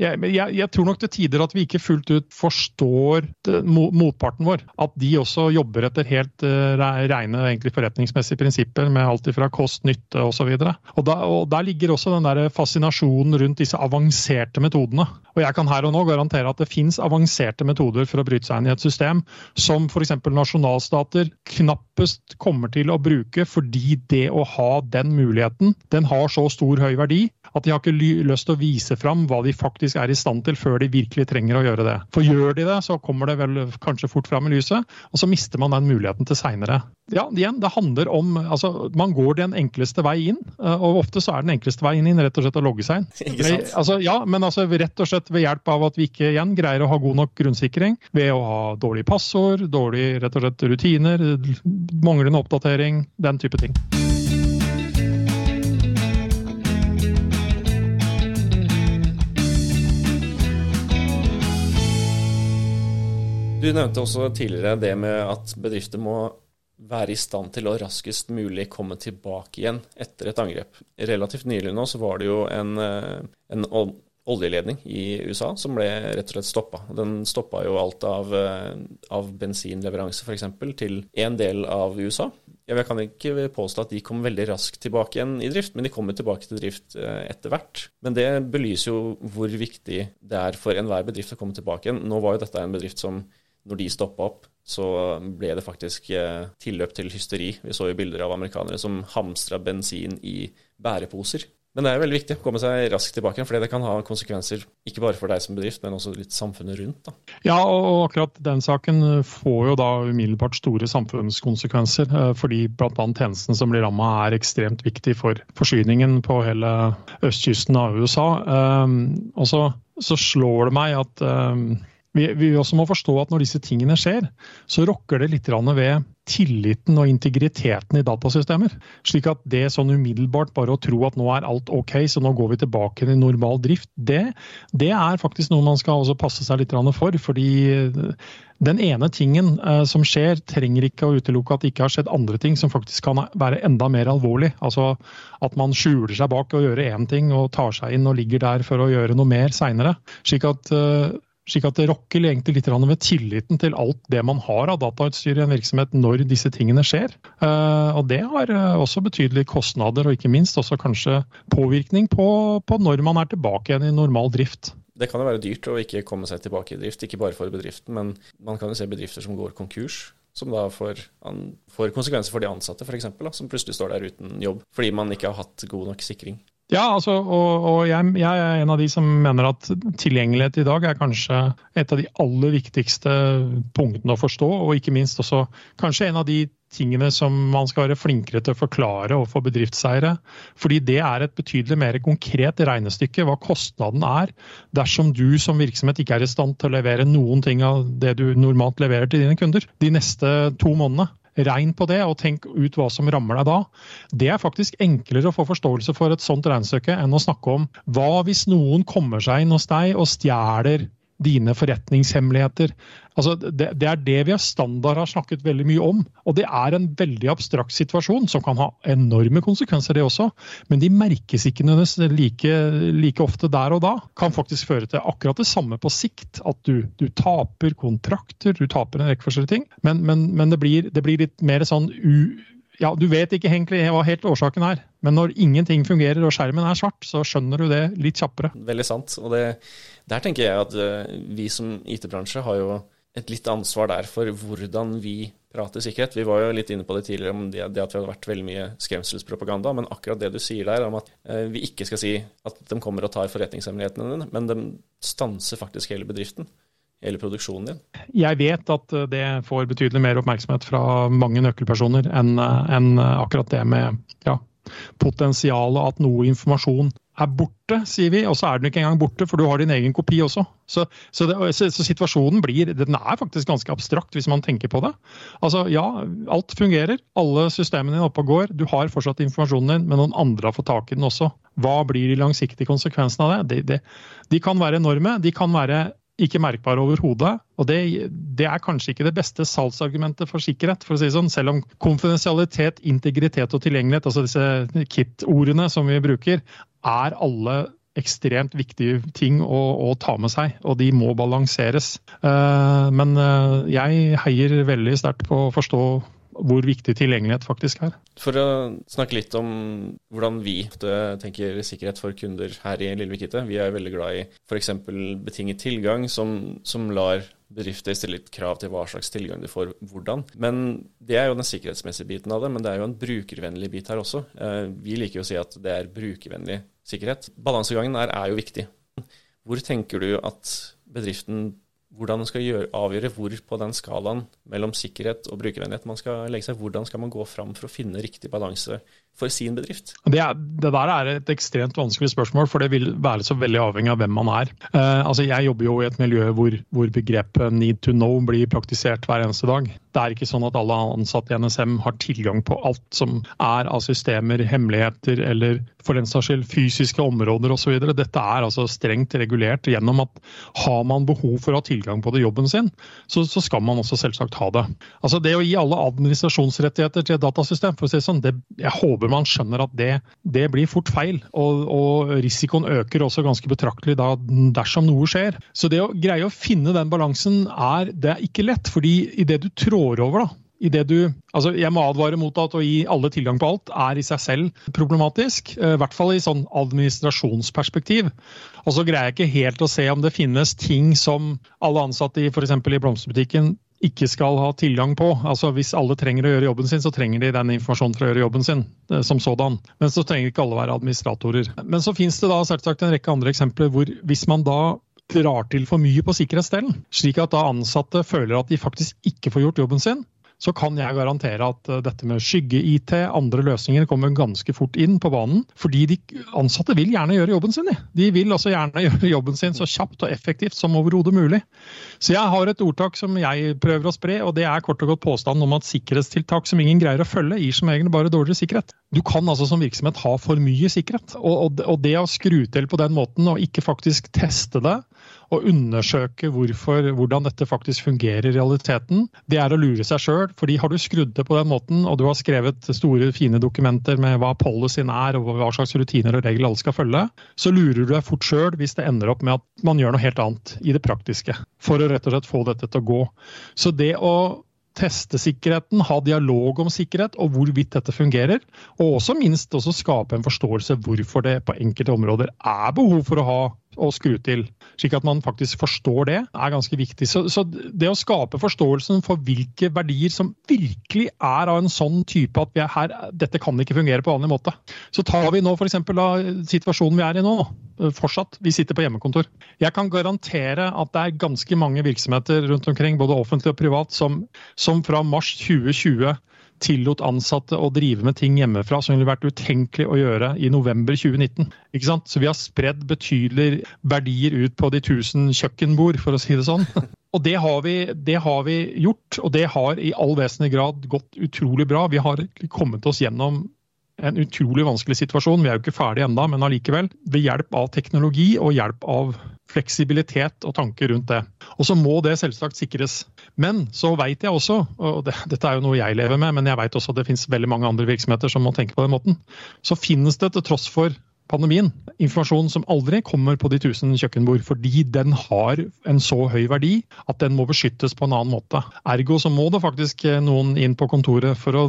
S3: jeg, jeg, jeg, tror nok til tider at vi ikke fullt ut forstår det, motparten vår. At de også jobber etter helt uh, rene egentlig forretningsmessige prinsipper med alt fra kost, nytte osv. Og, og, da, og der ligger også den der fascinasjonen rundt disse avanserte metodene. Og jeg kan her og nå garantere at det fins avanserte metoder for å bryte seg inn i et system som f.eks. nasjonalstater knappest kommer til å bruke fordi det å ha den muligheten, den har så stor høy verdi at de har ikke lyst til å vise fram hva de faktisk er i stand til, før de virkelig trenger å gjøre det. For gjør de det, så kommer det vel kanskje fort fram i lyset, og så mister man den muligheten til seinere. Ja, igjen, det handler om altså, Man går den enkleste vei inn, eh, og ofte så er den enkleste veien inn rett og slett å logge seg inn.
S2: Sant?
S3: Altså, ja, men altså rett og slett ved hjelp av at vi ikke igjen greier å ha god nok grunnsikring, ved å ha dårlige passord, dårlige rett og slett rutiner, manglende oppdatering, den type ting.
S2: Du nevnte også tidligere det med at bedrifter må være i stand til å raskest mulig komme tilbake igjen etter et angrep. Relativt nylig nå så var det jo en, eh, en oljeledning i USA som ble rett og slett stoppa. Den stoppa jo alt av, eh, av bensinleveranse f.eks. til en del av USA. Jeg kan ikke påstå at de kom veldig raskt tilbake igjen i drift, men de kommer tilbake til drift eh, etter hvert. Men det belyser jo hvor viktig det er for enhver bedrift å komme tilbake igjen. Nå var jo dette en bedrift som når de stoppa opp, så ble det faktisk eh, tilløp til hysteri. Vi så jo bilder av amerikanere som hamstra bensin i bæreposer. Men det er veldig viktig å komme seg raskt tilbake, for det kan ha konsekvenser ikke bare for deg som bedrift, men også litt samfunnet rundt. Da.
S3: Ja, og akkurat den saken får jo da umiddelbart store samfunnskonsekvenser. Eh, fordi bl.a. tjenesten som blir ramma er ekstremt viktig for forsyningen på hele østkysten av USA. Og så, slår det meg at vi, vi også må forstå at når disse tingene skjer, så rokker det litt ved tilliten og integriteten i datasystemer. Slik at det sånn umiddelbart bare å tro at nå er alt ok, så nå går vi tilbake til normal drift, det, det er faktisk noe man skal passe seg litt for. Fordi den ene tingen eh, som skjer, trenger ikke å utelukke at det ikke har skjedd andre ting som faktisk kan være enda mer alvorlig. Altså at man skjuler seg bak å gjøre én ting og tar seg inn og ligger der for å gjøre noe mer seinere. Slik at eh, slik at det rokker egentlig litt ved tilliten til alt det man har av datautstyr i en virksomhet når disse tingene skjer. Eh, og det har eh, også betydelige kostnader, og ikke minst også kanskje påvirkning på, på når man er tilbake igjen i normal drift.
S2: Det kan jo være dyrt å ikke komme seg tilbake i drift, ikke bare for bedriften, men man kan jo se bedrifter som går konkurs. Som da får, får konsekvenser for de ansatte, f.eks., som plutselig står der uten jobb fordi man ikke har hatt god nok sikring.
S3: Ja, altså, og, og jeg, jeg, er en av de som mener at tilgjengelighet i dag er kanskje et av de aller viktigste punktene å forstå, og ikke minst også kanskje en av de tingene som man skal være flinkere til å forklare overfor bedriftseiere. Fordi det er et betydelig mer konkret regnestykke hva kostnaden er dersom du som virksomhet ikke er i stand til å levere noen ting av det du normalt leverer til dine kunder de neste to månedene. Regn på det, og tenk ut hva som rammer deg da. Det er faktisk enklere å få forståelse for et sånt regnestykke enn å snakke om hva hvis noen kommer seg inn hos deg og stjeler dine forretningshemmeligheter. Altså, det, det, er det vi har standard har snakket veldig mye om. Og det er en veldig abstrakt situasjon som kan ha enorme konsekvenser, det også. Men de merkes ikke like, like, ofte der og da. Kan faktisk føre til akkurat det samme på sikt. At du, du taper kontrakter, du taper en rekke forskjellige ting. Men, men, men det, blir, det, blir, litt mer sånn u ja, du vet ikke egentlig hva helt årsaken er, men når ingenting fungerer og skjermen er svart, så skjønner du det litt kjappere.
S2: Veldig sant. Og det, der tenker jeg at uh, vi som IT-bransje har jo et litt ansvar der for hvordan vi prater sikkerhet. Vi var jo litt inne på det tidligere om det, det at vi hadde vært veldig mye skremselspropaganda, men akkurat det du sier der om at uh, vi ikke skal si at de kommer og tar forretningshemmelighetene dine, men de stanser faktisk hele bedriften hele produksjonen din?
S3: Jeg vet at eh, det får betydelig mer oppmerksomhet fra mange nøkkelpersoner enn eh, en akkurat det med ja, potensialet at noe informasjon er borte, sier vi, og så er den ikke engang borte, for du har din egen kopi også. Så, så, det, så, så, situasjonen blir den er faktisk ganske abstrakt, hvis man tenker på det. Altså, Ja, alt fungerer, alle systemene dine oppe og går, du har fortsatt informasjonen din, men noen andre har fått tak i den også. Hva blir de langsiktige konsekvensene av det? De, de, de kan være enorme. De kan være ikke merkbare overhodet. Og det, det, er kanskje ikke det beste salgsargumentet for sikkerhet, for å si det sånn. Selv om konfidensialitet, integritet og tilgjengelighet, altså disse KIT-ordene som vi bruker, er alle ekstremt viktige ting å, å, ta med seg, og de må balanseres. Uh, men uh, jeg heier veldig sterkt på å forstå hvor viktig tilgjengelighet faktisk er.
S2: For å snakke litt om hvordan vi tenker sikkerhet for kunder her i Lillevikite. Vi er veldig glad i f.eks. betinget tilgang, som, som, lar bedrifter stille litt krav til hva slags tilgang du får, hvordan. Men Det er jo den sikkerhetsmessige biten av det, men det er jo en brukervennlig bit her også. Eh, vi liker jo å si at det er brukervennlig sikkerhet. Balansegangen her er jo viktig. Hvor tenker du at bedriften hvordan man skal gjøre, avgjøre hvor på den skalaen mellom sikkerhet og brukervennlighet man skal legge seg. Hvordan skal man gå fram for å finne riktig balanse for sin bedrift?
S3: Det, er, det, der er et ekstremt vanskelig spørsmål, for det vil være så veldig avhengig av hvem man er. Eh, altså jeg jobber jo i et miljø hvor, hvor begrepet need to know blir praktisert hver eneste dag. Det er ikke sånn at alle ansatte i NSM har tilgang på alt som er av systemer, hemmeligheter eller for den saks skyld fysiske områder osv. Dette er altså strengt regulert gjennom at har man behov for å ha tilgang på det i jobben sin, så, så, skal man også selvsagt ha det. Altså Det å gi alle administrasjonsrettigheter til et datasystem, for å si det sånn, det, jeg håper man skjønner at det, det blir fort feil. Og, og, risikoen øker også ganske betraktelig da, dersom noe skjer. Så det å greie å finne den balansen er, det er ikke lett. fordi idet du trår over da, i det du Altså, jeg må advare mot at å gi alle tilgang på alt er i seg selv problematisk. Eh, I hvert fall i sånn administrasjonsperspektiv. Og så greier jeg ikke helt å se om det finnes ting som alle ansatte i f.eks. i blomsterbutikken ikke skal ha tilgang på. Altså Hvis alle trenger å gjøre jobben sin, så trenger de den informasjonen for å gjøre jobben sin. Eh, som sådan. Men så trenger ikke alle være administratorer. Men så finnes det da selvsagt en rekke andre eksempler hvor hvis man da drar til for mye på sikkerhetsdelen, slik at da ansatte føler at de faktisk ikke får gjort jobben sin, så kan jeg garantere at eh, dette med skygge-IT, andre løsninger, kommer ganske fort inn på banen. Fordi de ansatte vil gjerne gjøre jobben sin. De vil altså gjerne gjøre jobben sin så kjapt og effektivt som overhodet mulig. Så jeg har et ordtak som jeg prøver å spre, og det er kort og godt påstanden om at sikkerhetstiltak som ingen greier å følge, gir som egentlig bare dårligere sikkerhet. Du kan altså som virksomhet ha for mye sikkerhet. Og, det å skru til på den måten og ikke faktisk teste det, og undersøke hvorfor, hvordan dette faktisk fungerer i realiteten, det er å lure seg sjøl. fordi har du skrudd det på den måten, og du har skrevet store, fine dokumenter med hva policyen er, og hva slags rutiner og regler alle skal følge, så lurer du deg fort sjøl hvis det ender opp med at man gjør noe helt annet i det praktiske. For å rett og slett få dette til å gå. Så det å teste sikkerheten, ha dialog om sikkerhet og hvorvidt dette fungerer. Og også minst også skape en forståelse hvorfor det på enkelte områder er behov for å ha og skru til. Slik at man faktisk forstår det, er ganske viktig. Så, så det å skape forståelsen for hvilke verdier som virkelig er av en sånn type at vi er her, dette kan ikke fungere på vanlig måte. Så tar vi nå f.eks. situasjonen vi er i nå, fortsatt. Vi sitter på hjemmekontor. Jeg kan garantere at det er ganske mange virksomheter rundt omkring, både offentlig og privat, som, som fra mars 2020 tillot ansatte å drive med ting hjemmefra som ville vært utenkelig å gjøre i november 2019. Ikke sant? Så vi har spredd betydelige verdier ut på de tusen kjøkkenbord, for å si det sånn. Og det har, vi, det har vi gjort, og det har i all vesentlig grad gått utrolig bra. Vi har kommet oss gjennom en utrolig vanskelig situasjon. Vi er jo ikke ferdig ennå, men allikevel. Ved hjelp av teknologi og hjelp av fleksibilitet og tanker rundt det. Og så må det selvsagt sikres. Men så veit jeg også, og det, dette er jo noe jeg lever med, men jeg veit også at det finnes veldig mange andre virksomheter som må tenke på den måten. Så finnes det til tross for pandemien informasjon som aldri kommer på de tusen kjøkkenbord, fordi den har en så høy verdi at den må beskyttes på en annen måte. Ergo så må det faktisk noen inn på kontoret for å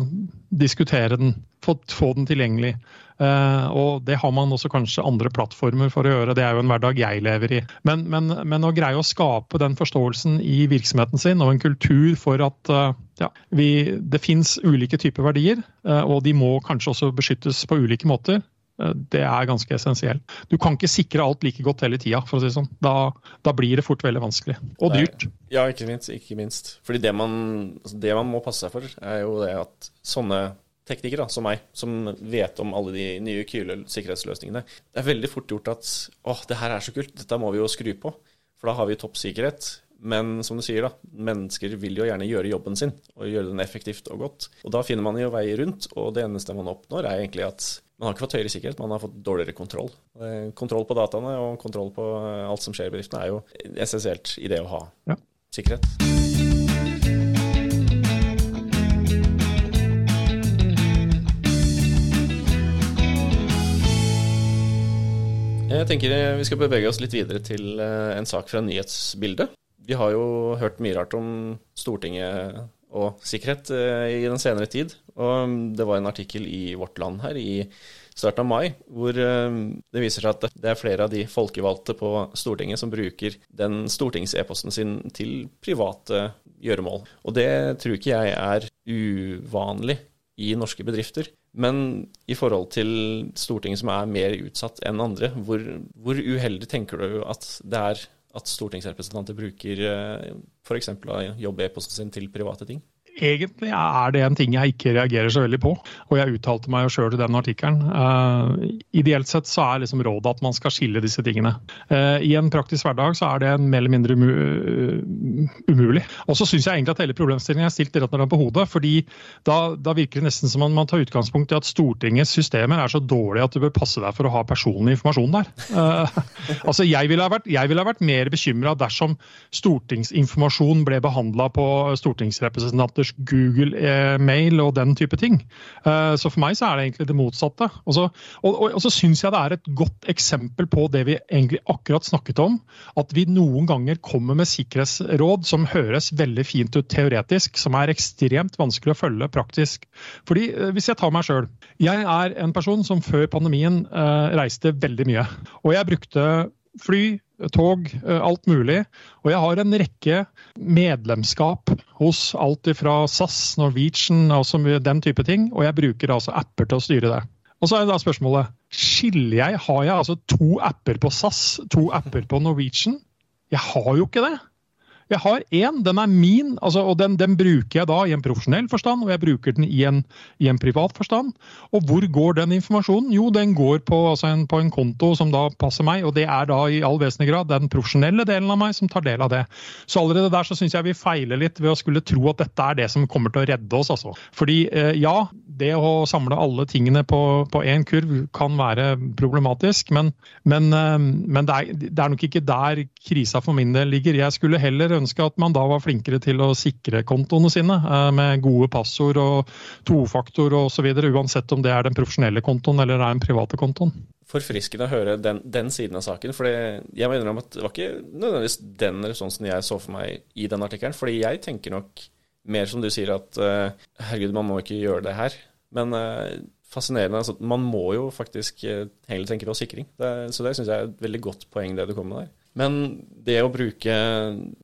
S3: diskutere den, få, den tilgjengelig. Uh, og det har man også kanskje andre plattformer for å gjøre, det er jo en hverdag jeg lever i. Men, men, men å greie å skape den forståelsen i virksomheten sin og en kultur for at uh, ja, vi, det fins ulike typer verdier, og de må kanskje også beskyttes på ulike måter. Det er ganske essensielt. Du kan ikke sikre alt like godt hele tida, for å si det sånn. Da, da, blir det fort veldig vanskelig. Og dyrt.
S2: Ja, ikke minst. Ikke minst. Fordi det man, altså det man må passe seg for, er jo det at sånne teknikere som meg, som vet om alle de nye, kule sikkerhetsløsningene. Det er veldig fort gjort at åh, det her er så kult, dette må vi jo skru på. For da har vi topp sikkerhet. Men som du sier, da, mennesker vil jo gjerne gjøre jobben sin, og gjøre den effektivt og godt. Og da finner man jo vei rundt, og det eneste man oppnår, er egentlig at man har ikke fått høyere sikkerhet, man har fått dårligere kontroll. Kontroll på dataene og kontroll på alt som skjer i bedriftene, er jo essensielt i det å ha ja. sikkerhet. Jeg tenker vi skal bevege oss litt videre til eh, en sak fra nyhetsbildet. Vi har jo hørt mye rart om Stortinget og sikkerhet eh, i den senere tid. Og mm, det var en artikkel i Vårt Land her i starten av mai hvor eh, det viser seg at det er flere av de folkevalgte på Stortinget som bruker den stortings-e-posten sin til private gjøremål. Og det tror ikke jeg er uvanlig i norske bedrifter. Men i forhold til Stortinget som er mer utsatt enn andre, hvor, hvor uheldig tenker du at det er at stortingsrepresentanter bruker eh, f.eks. jobb-e-posten sin til private ting?
S3: Egentlig er det en ting jeg ikke reagerer så veldig på. Og jeg uttalte meg jo sjøl i den artikkelen. Uh, ideelt sett så er liksom rådet at man skal skille disse tingene. Uh, I en praktisk hverdag så er det mer eller mindre umulig. Og så syns jeg egentlig at hele problemstillingen er stilt rett og på hodet. fordi da, da, virker det nesten som om man tar utgangspunkt i at Stortingets systemer er så dårlige at du bør passe deg for å ha personlig informasjon der. Uh, altså jeg ville ha vært, ville ha vært mer bekymra dersom stortingsinformasjon ble behandla på stortingsrepresentanters ellers Google-mail og den type ting. Eh, så for meg så er det egentlig det motsatte. Og så, og, og, og så syns jeg det er et godt eksempel på det vi egentlig akkurat snakket om. At vi noen ganger kommer med sikkerhetsråd som høres veldig fint ut teoretisk, som er ekstremt vanskelig å følge praktisk. Fordi eh, Hvis jeg tar meg sjøl. Jeg er en person som før pandemien eh, reiste veldig mye. Og jeg brukte fly, tog, eh, alt mulig. Og jeg har en rekke medlemskap hos alt fra SAS, Norwegian og den type ting. Og jeg bruker altså apper til å styre det. Og så er da spørsmålet skiller jeg, Har jeg altså to apper på SAS, to apper på Norwegian? Jeg har jo ikke det. Jeg har én, den er min, altså, og den, den, bruker jeg da i en profesjonell forstand, og jeg bruker den i en, i en privat forstand. Og hvor går den informasjonen? Jo, den går på, altså en, på, en, konto som da passer meg, og det er da i all vesentlig grad den profesjonelle delen av meg som tar del av det. Så allerede der så syns jeg vi feiler litt ved å skulle tro at dette er det som kommer til å redde oss, altså. Fordi eh, ja, det å samle alle tingene på én kurv kan være problematisk, men, men, eh, men det, er, det, er, nok ikke der krisa for min del ligger. Jeg skulle heller ønske at man da var flinkere til å sikre kontoene sine eh, med gode passord og tofaktor osv., uansett om det er den profesjonelle kontoen eller er den private kontoen.
S2: Forfriskende å høre den, den, siden av saken. for jeg mener om at Det var ikke nødvendigvis den responsen jeg så for meg i den artikkelen. fordi jeg tenker nok mer som du sier at uh, herregud, man må ikke gjøre det her. Men uh, fascinerende. Altså, man må jo faktisk eh, heller tenke på sikring. Det, så det syns jeg er et veldig godt poeng, det du kommer med der. Men det å bruke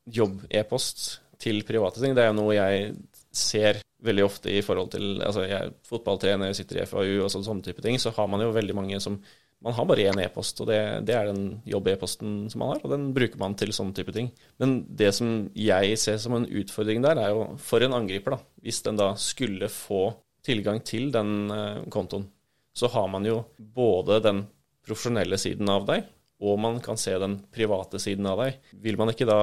S2: jobb-e-post til private ting, det er jo noe jeg ser veldig ofte i forhold til altså Jeg er fotballtrener, sitter i FAU og sånne type ting, så har man jo veldig mange som man har bare én e-post, og det, det, er den jobb-e-posten som man har, og den bruker man til sånne type ting. Men det som jeg ser som en utfordring der, er jo for en angriper, da, hvis den da skulle få tilgang til den uh, kontoen, så har man jo både den profesjonelle siden av deg, og man kan se den private siden av deg. Vil man ikke da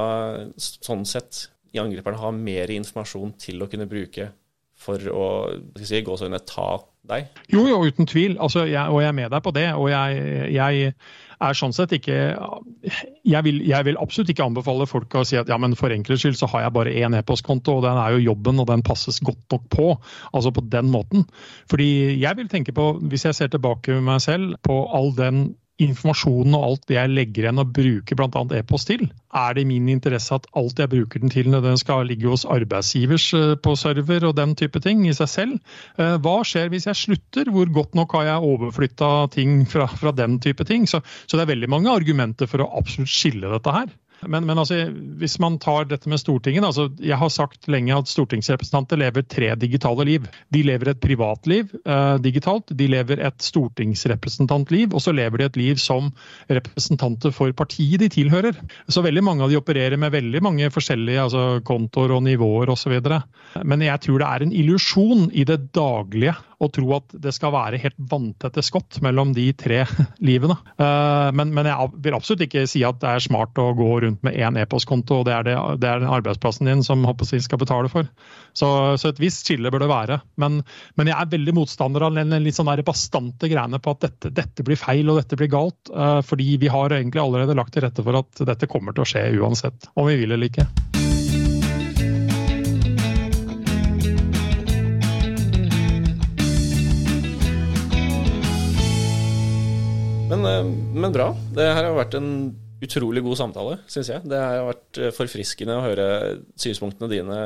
S2: sånn sett i angriperne ha mer informasjon til å kunne bruke for å si, gå sånn ta deg?
S3: Jo, jo, uten tvil. Altså, jeg, og jeg er med deg på det. Og jeg, jeg er sånn sett ikke jeg vil, jeg vil, absolutt ikke anbefale folk å si at ja, men for enkelhets skyld så har jeg bare én e-postkonto, og den er jo jobben, og den passes godt nok på. Altså på den måten. Fordi jeg vil tenke på, hvis jeg ser tilbake med meg selv, på all den informasjonen og alt det jeg legger igjen og bruker bl.a. e-post til, er det i min interesse at alt jeg bruker den til, den skal ligge hos arbeidsgivers eh, på server og den type ting i seg selv? Eh, hva skjer hvis jeg slutter? Hvor godt nok har jeg overflytta ting fra, fra, den type ting? Så, så det er veldig mange argumenter for å absolutt skille dette her. Men, men altså, hvis man tar dette med Stortinget altså, Jeg har sagt lenge at stortingsrepresentanter lever tre digitale liv. De lever et privatliv eh, digitalt, de lever et stortingsrepresentantliv, og så lever de et liv som representanter for partiet de tilhører. Så veldig mange av de opererer med veldig mange forskjellige altså, kontoer og nivåer osv. Men jeg tror det er en illusjon i det daglige å tro at det skal være helt vanntette skott mellom de tre livene. Eh, men, men, jeg vil absolutt ikke si at det er smart å gå rundt med én e-postkonto, og det er, det, det er arbeidsplassen din som jeg, skal betale for. Så, så, et visst skille bør det være. Men, men, jeg er veldig motstander av den litt sånn bastante greiene på at dette, dette, blir feil og dette blir galt. Eh, fordi vi har egentlig allerede lagt til rette for at dette kommer til å skje uansett, om vi vil eller ikke.
S2: Men, eh, men, bra. Det her har vært en utrolig god samtale, syns jeg. Det har vært eh, forfriskende å høre synspunktene dine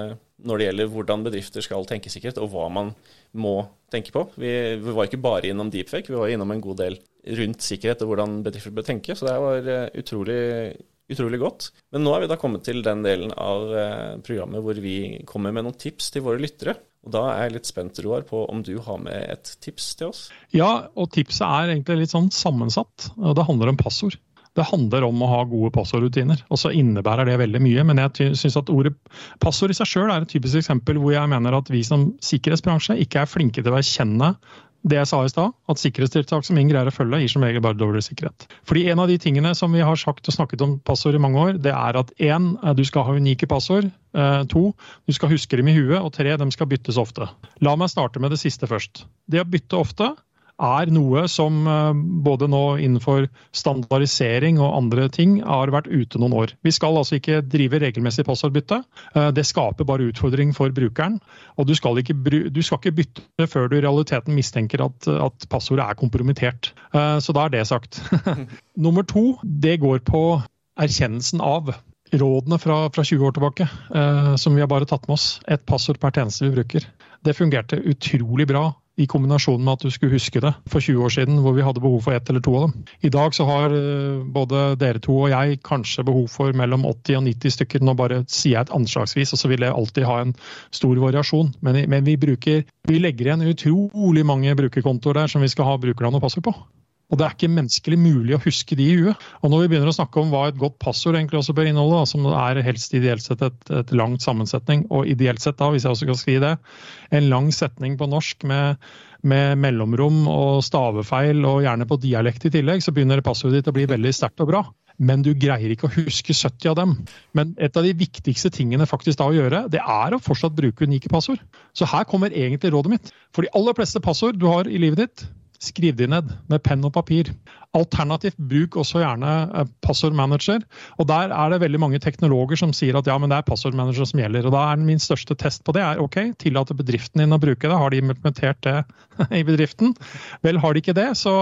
S2: når det gjelder hvordan bedrifter skal tenke sikkerhet, og hva man må tenke på. Vi, vi var ikke bare innom deepfake, vi var innom en god del rundt sikkerhet og hvordan bedrifter bør tenke. Så det var eh, utrolig, utrolig godt. Men nå er vi da kommet til den delen av programmet hvor vi kommer med noen tips til våre lyttere. Og Da er jeg litt spent Roar, på om du har med et tips til oss?
S3: Ja, og tipset er egentlig litt sånn sammensatt. Det handler om passord. Det handler om å ha gode passordrutiner. Og så innebærer det veldig mye. Men jeg syns at ordet passord i seg sjøl er et typisk eksempel hvor jeg mener at vi som sikkerhetsbransje ikke er flinke til å erkjenne det jeg sa i stad, at sikkerhetstiltak som ingen greier å følge, gir som regel bare dårligere sikkerhet. Fordi En av de tingene som vi har sagt og snakket om passord i mange år, det er at én, du skal ha unike passord. Eh, to, du skal huske dem i huet. Og tre, de skal byttes ofte. La meg starte med det siste først. Det å bytte ofte er noe som eh, både nå innenfor standardisering og andre ting har vært ute noen år. Vi skal altså ikke drive regelmessig passordbytte. Eh, det skaper bare utfordring for brukeren. Og du skal ikke, du skal ikke bytte før du i realiteten mistenker at, at passordet er kompromittert. Eh, så da er det sagt. Nummer to, det går på erkjennelsen av rådene fra, fra 20 år tilbake, som vi har bare tatt med oss. Et passord per tjeneste vi bruker. Det fungerte utrolig bra i kombinasjon med at du skulle huske det for 20 år siden, hvor vi hadde behov for ett eller to av dem. I dag så har eh, både dere to og jeg kanskje behov for mellom 80 og 90 stykker. Nå bare sier jeg et anslagsvis, og så vil jeg alltid ha en stor variasjon. Men, men vi, bruker, vi legger igjen utrolig mange brukerkontoer der som vi skal ha brukerne å passe på. Og det er ikke menneskelig mulig å huske de i huet. Og når vi begynner å snakke om hva et godt passord egentlig også bør inneholde, som er helst ideelt sett et, et, langt sammensetning, og ideelt sett da, hvis jeg også kan skrive det, en lang setning på norsk med, med mellomrom og stavefeil og gjerne på dialekt i tillegg, så begynner passordet ditt å bli veldig sterkt og bra. Men du greier ikke å huske 70 av dem. Men et av de viktigste tingene faktisk da å gjøre, det er å fortsatt bruke unike passord. Så her kommer egentlig rådet mitt. For de aller fleste passord du har i livet ditt, Skriv de ned med penn og papir. Alternativt bruk også gjerne eh, passordmanager. Og Der er det veldig mange teknologer som sier at ja, men det er passordmanager som gjelder. og da er Min største test på det er ok, tillater bedriften din å bruke det. Har de implementert det i bedriften? Vel, har de ikke det, så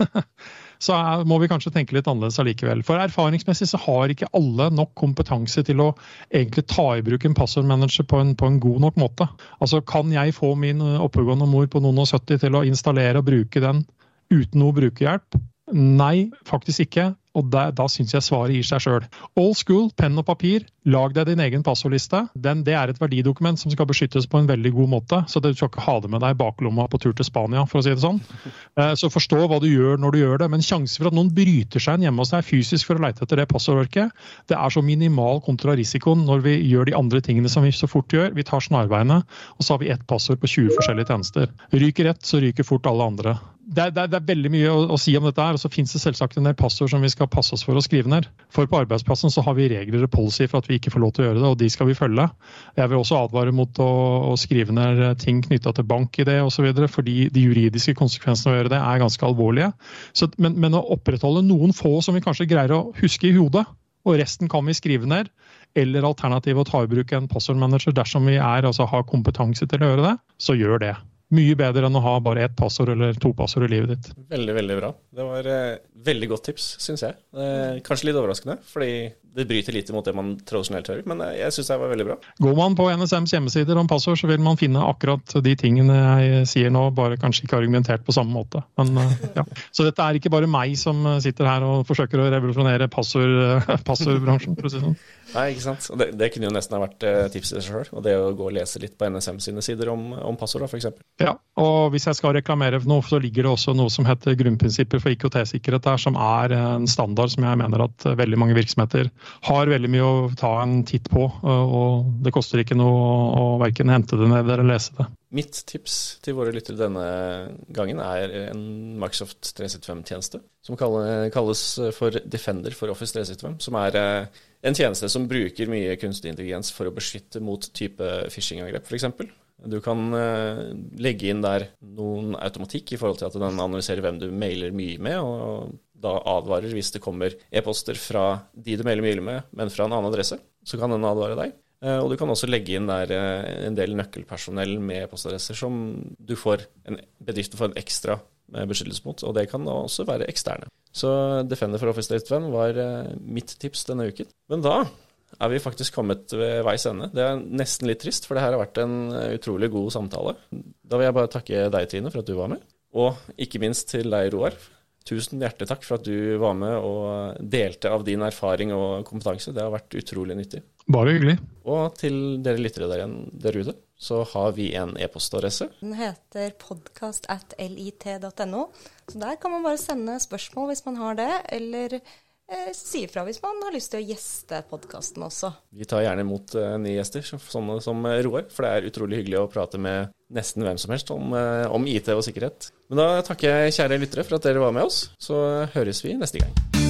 S3: så må vi kanskje tenke litt annerledes allikevel. For erfaringsmessig så har ikke alle nok kompetanse til å egentlig ta i bruk en passordmanager på på en god nok måte. Altså Kan jeg få min oppegående mor på noen og 70 til å installere og bruke den uten noe brukerhjelp? Nei, faktisk ikke. Og da, da syns jeg svaret gir seg sjøl. Old school, penn og papir. Lag deg din egen passordliste. Den, det er et verdidokument som skal beskyttes på en veldig god måte. Så du skal ikke ha det med deg i baklomma på tur til Spania, for å si det sånn. Eh, så forstå hva du gjør når du gjør det. Men sjansen for at noen bryter seg inn hjemme hos deg fysisk for å leite etter det passordorket, det er så minimal kontra risikoen når vi gjør de andre tingene som vi så fort gjør. Vi tar snarveiene, og så har vi ett passord på 20 forskjellige tjenester. Ryker ett, så ryker fort alle andre det det, det er, veldig mye å, å, si om dette. her, og Så finnes det selvsagt en del passord som vi skal passe oss for å skrive ned. For på arbeidsplassen så har vi regler og policy for at vi ikke får lov til å gjøre det, og de skal vi følge. Jeg vil også advare mot å, å skrive ned ting knytta til bank-ID osv., fordi de juridiske konsekvensene av å gjøre det er ganske alvorlige. Så, men, men, å opprettholde noen få som vi kanskje greier å huske i hodet, og resten kan vi skrive ned, eller alternativet å ta i bruk en passordmanager dersom vi er, altså har kompetanse til å gjøre det, så gjør det. Mye bedre enn å ha bare ett passord eller to passord i livet ditt.
S2: Veldig, veldig bra. Det var eh, veldig godt tips, syns jeg. Eh, kanskje litt overraskende, fordi det bryter litt mot det man tradisjonelt hører, men eh, jeg syns det var veldig bra.
S3: Går man på NSMs hjemmesider om passord, så vil man finne akkurat de tingene jeg sier nå, bare kanskje ikke argumentert på samme måte. Men, eh, ja. Så dette er ikke bare meg som sitter her og forsøker å revolusjonere passord, passordbransjen, for
S2: Nei, ikke sant. Det, det, kunne jo nesten ha vært tipset i sjøl. Og det å gå og lese litt på NSM sine sider om, om passord, f.eks.
S3: Ja, og hvis jeg skal reklamere for noe, så ligger det også noe som heter grunnprinsipper for IKT-sikkerhet der, som er en standard som jeg mener at veldig mange virksomheter har veldig mye å ta en titt på. Og det koster ikke noe å verken hente det ned eller lese det.
S2: Mitt tips til våre lyttere denne gangen er en Microsoft 365-tjeneste som kalles for Defender for Office 365. Som er eh, en tjeneste som bruker mye kunstig intelligens for å beskytte mot type phishing-angrep, f.eks. Du kan uh, legge inn der noen automatikk i forhold til at den analyserer hvem du mailer mye med, og da advarer hvis det kommer e-poster fra de du mailer mye med, men fra en annen adresse. Så kan den advare deg. Uh, og du kan også legge inn der uh, en del nøkkelpersonell med postadresser som du får en, bedriften får en ekstra beskyttelse mot, og det kan også være eksterne. Så Defender for Office Date Van var mitt tips denne uken. Men da er vi faktisk kommet ved veis ende. Det er nesten litt trist, for det her har vært en utrolig god samtale. Da vil jeg bare takke deg, Trine, for at du var med. Og ikke minst til deg, Roar. Tusen hjertelig takk for at du var med og delte av din erfaring og kompetanse. Det har vært utrolig nyttig.
S3: Bare hyggelig.
S2: Og til dere lyttere der, igjen, der ute, så har vi en e-postadresse.
S1: Den heter podcast at lit.no. Så der kan man bare sende spørsmål hvis man har det, eller si ifra hvis man har lyst til å gjeste podkasten også.
S2: Vi tar gjerne imot uh, nye gjester, sånne som eh, Roar, for det er utrolig hyggelig å prate med nesten hvem som helst om, om IT og sikkerhet. Men da takker jeg kjære lyttere for at dere var med oss, så høres vi neste gang.